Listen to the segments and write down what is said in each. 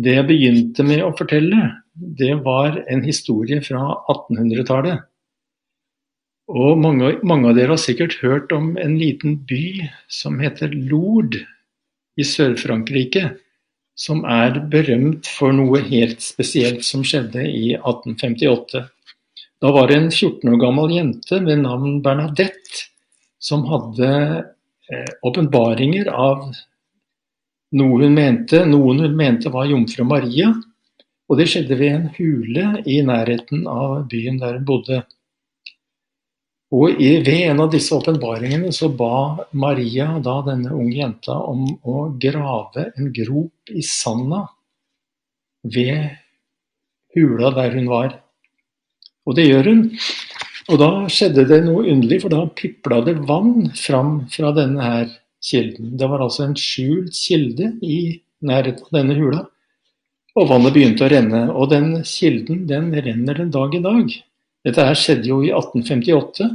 det jeg begynte med å fortelle, det var en historie fra 1800-tallet. Og mange, mange, av dere har sikkert hørt om en liten by som heter Lourdes i Sør-Frankrike. Som er berømt for noe helt spesielt som skjedde i 1858. Da var det en 14 år gammel jente ved navn Bernadette som hadde eh, åpenbaringer av noe hun mente, noen hun mente var jomfru Maria. Og det skjedde ved en hule i nærheten av byen der hun bodde. Og ved en av disse åpenbaringene så ba Maria da denne unge jenta om å grave en grop i sanda ved hula der hun var. Og det gjør hun. Og da skjedde det noe underlig, for da pipla det vann fram fra denne her kilden. Det var altså en skjult kilde i nærheten av denne hula. Og vannet begynte å renne. Og den kilden den renner den dag i dag. Dette her skjedde jo i 1858.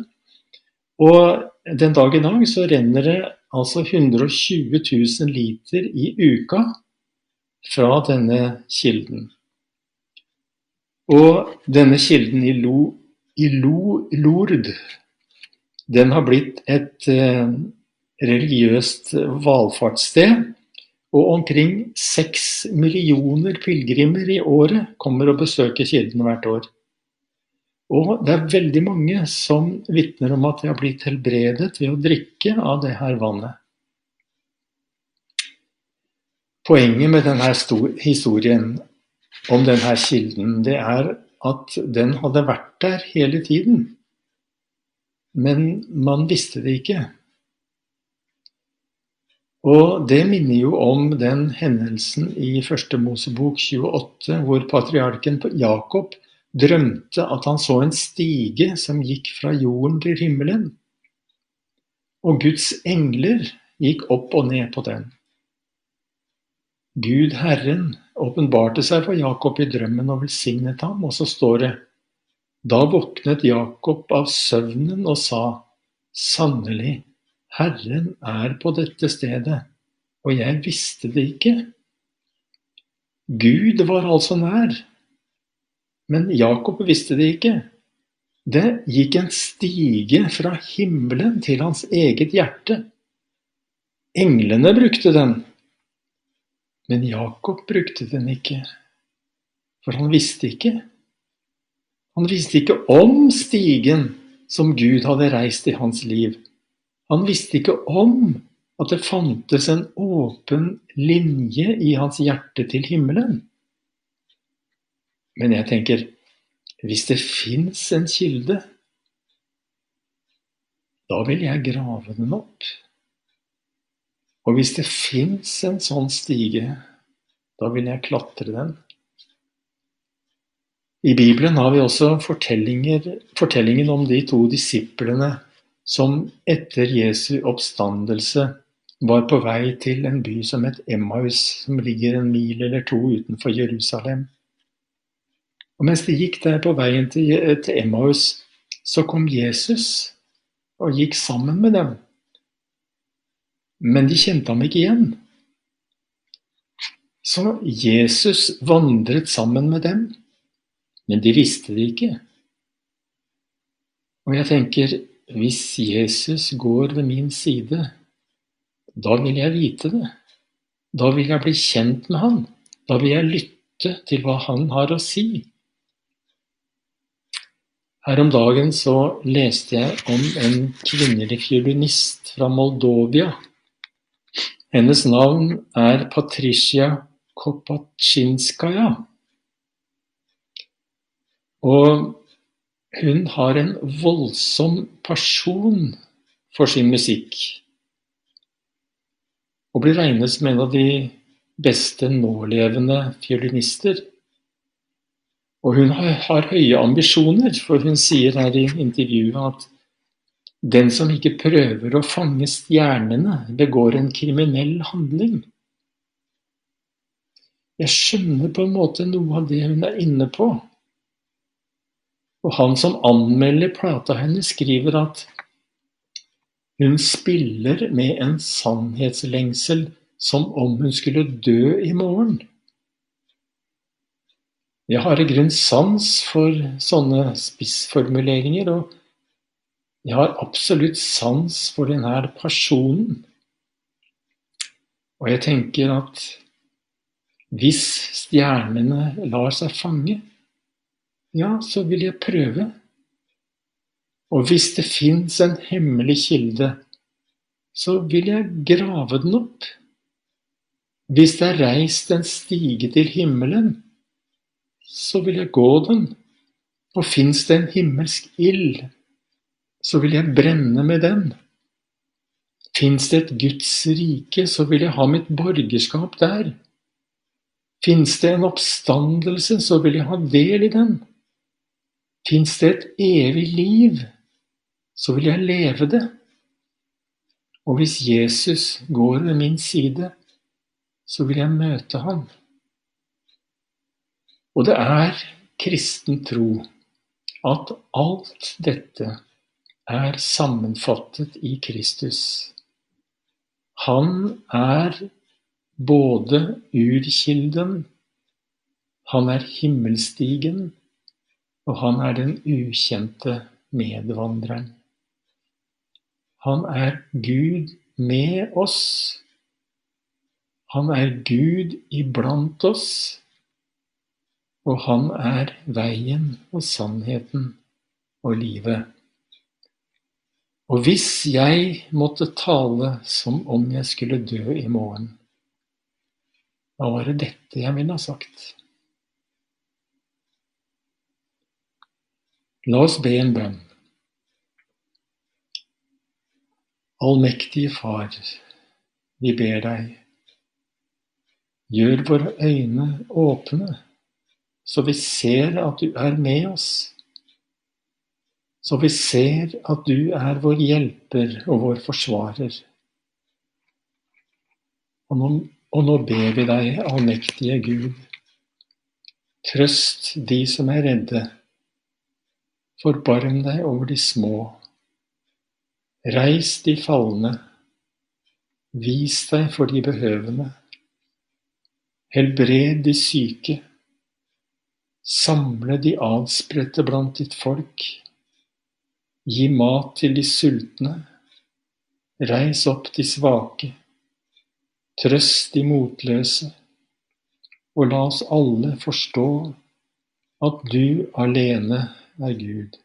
Og den dag i dag så renner det altså 120 000 liter i uka fra denne kilden. Og denne kilden i, Lo, i Lo, Lourdes, den har blitt et eh, religiøst valfartssted. Og omkring seks millioner pilegrimer i året kommer og besøker kilden hvert år. Og det er veldig mange som vitner om at de har blitt helbredet ved å drikke av det her vannet. Poenget med denne historien om denne kilden, det er at den hadde vært der hele tiden. Men man visste det ikke. Og det minner jo om den hendelsen i første Mosebok 28, hvor patriarken Jakob drømte at han så en stige som gikk fra jorden til himmelen. Og Guds engler gikk opp og ned på den. Gud Herren åpenbarte seg for Jakob i drømmen og velsignet ham, og så står det Da våknet Jakob av søvnen og sa, Sannelig, Herren er på dette stedet, og jeg visste det ikke. Gud var altså nær, men Jakob visste det ikke. Det gikk en stige fra himmelen til hans eget hjerte. Englene brukte den, men Jakob brukte den ikke, for han visste ikke. Han visste ikke om stigen som Gud hadde reist i hans liv. Han visste ikke om at det fantes en åpen linje i hans hjerte til himmelen. Men jeg tenker, hvis det fins en kilde, da vil jeg grave den opp. Og hvis det fins en sånn stige, da vil jeg klatre den. I Bibelen har vi også fortellingen om de to disiplene som etter Jesu oppstandelse var på vei til en by som het Emmaus, som ligger en mil eller to utenfor Jerusalem. Og Mens de gikk der på veien til, til Emmaus, så kom Jesus og gikk sammen med dem men de kjente ham ikke igjen. Så Jesus vandret sammen med dem, men de visste det ikke. Og jeg tenker, hvis Jesus går ved min side, da vil jeg vite det. Da vil jeg bli kjent med han. Da vil jeg lytte til hva han har å si. Her om dagen så leste jeg om en kvinnelig fiolinist fra Moldovia hennes navn er Patricia Kopatsjinskaja. Og hun har en voldsom pasjon for sin musikk. Og blir regnet som en av de beste nålevende fiolinister. Og hun har, har høye ambisjoner, for hun sier her i intervjuet at den som ikke prøver å fange stjernene, begår en kriminell handling. Jeg skjønner på en måte noe av det hun er inne på. Og han som anmelder plata hennes, skriver at hun spiller med en sannhetslengsel som om hun skulle dø i morgen. Jeg har i grunn sans for sånne spissformuleringer, og jeg har absolutt sans for denne personen. Og jeg tenker at hvis stjernene lar seg fange, ja, så vil jeg prøve. Og hvis det fins en hemmelig kilde, så vil jeg grave den opp. Hvis det er reist en stige til himmelen, så vil jeg gå den. Og fins det en himmelsk ild, så vil jeg brenne med den. Fins det et Guds rike, så vil jeg ha mitt borgerskap der. Fins det en oppstandelse, så vil jeg ha del i den. Fins det et evig liv, så vil jeg leve det. Og hvis Jesus går ved min side, så vil jeg møte ham. Og det er kristen tro at alt dette er sammenfattet i Kristus. Han er både urkilden, han er himmelstigen, og han er den ukjente medvandreren. Han er Gud med oss. Han er Gud iblant oss. Og han er veien og sannheten og livet. Og hvis jeg måtte tale som om jeg skulle dø i morgen, da var det dette jeg ville ha sagt. La oss be en bønn. Allmektige Far, vi ber deg, gjør våre øyne åpne, så vi ser at du er med oss, så vi ser at du er vår hjelper og vår forsvarer. Og nå, og nå ber vi deg, allmektige Gud, trøst de som er redde, forbarm deg over de små. Reis de falne, vis deg for de behøvende, helbred de syke, samle de adspredte blant ditt folk, gi mat til de sultne, reis opp de svake, trøst de motløse, og la oss alle forstå at du alene er Gud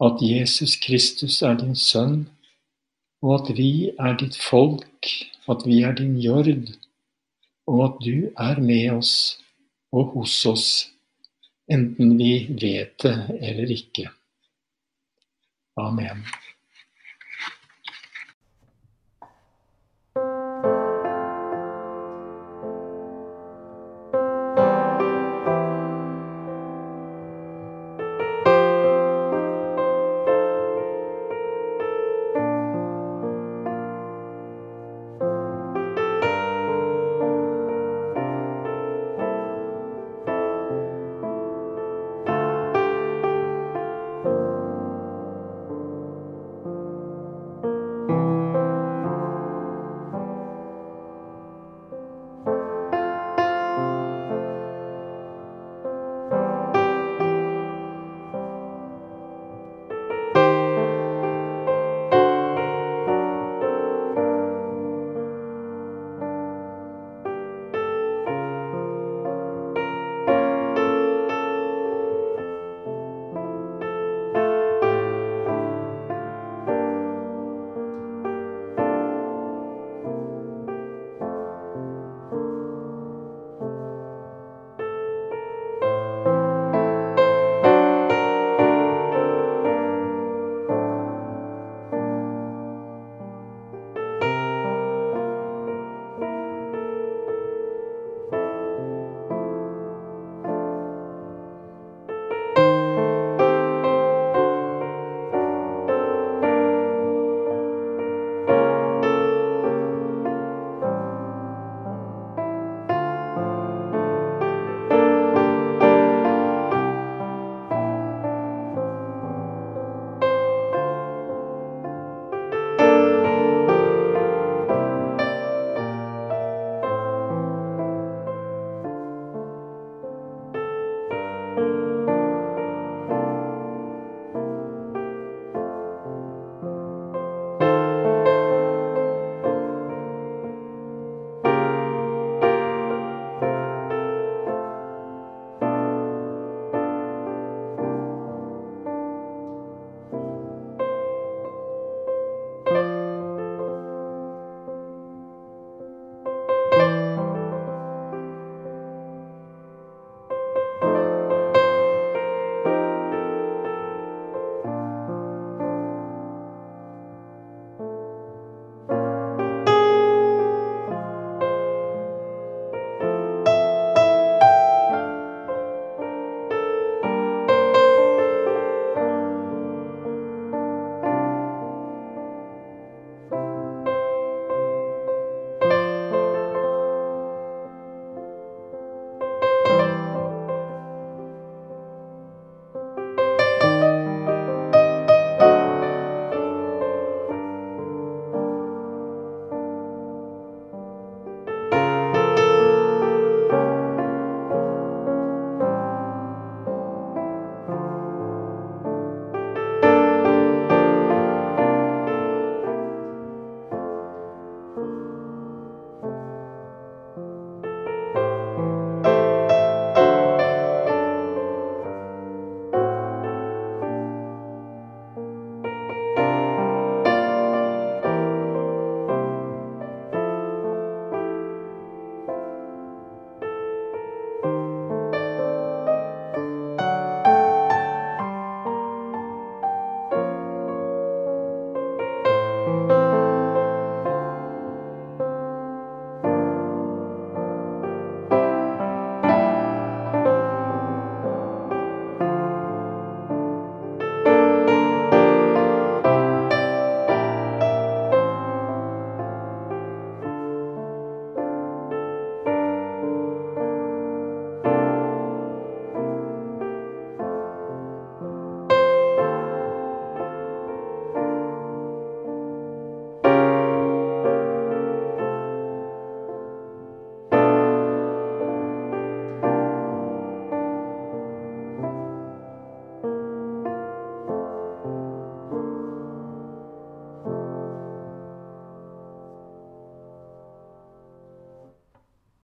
at Jesus Kristus er din sønn, og at vi er ditt folk, at vi er din jord, og at du er med oss og hos oss, enten vi vet det eller ikke. Amen.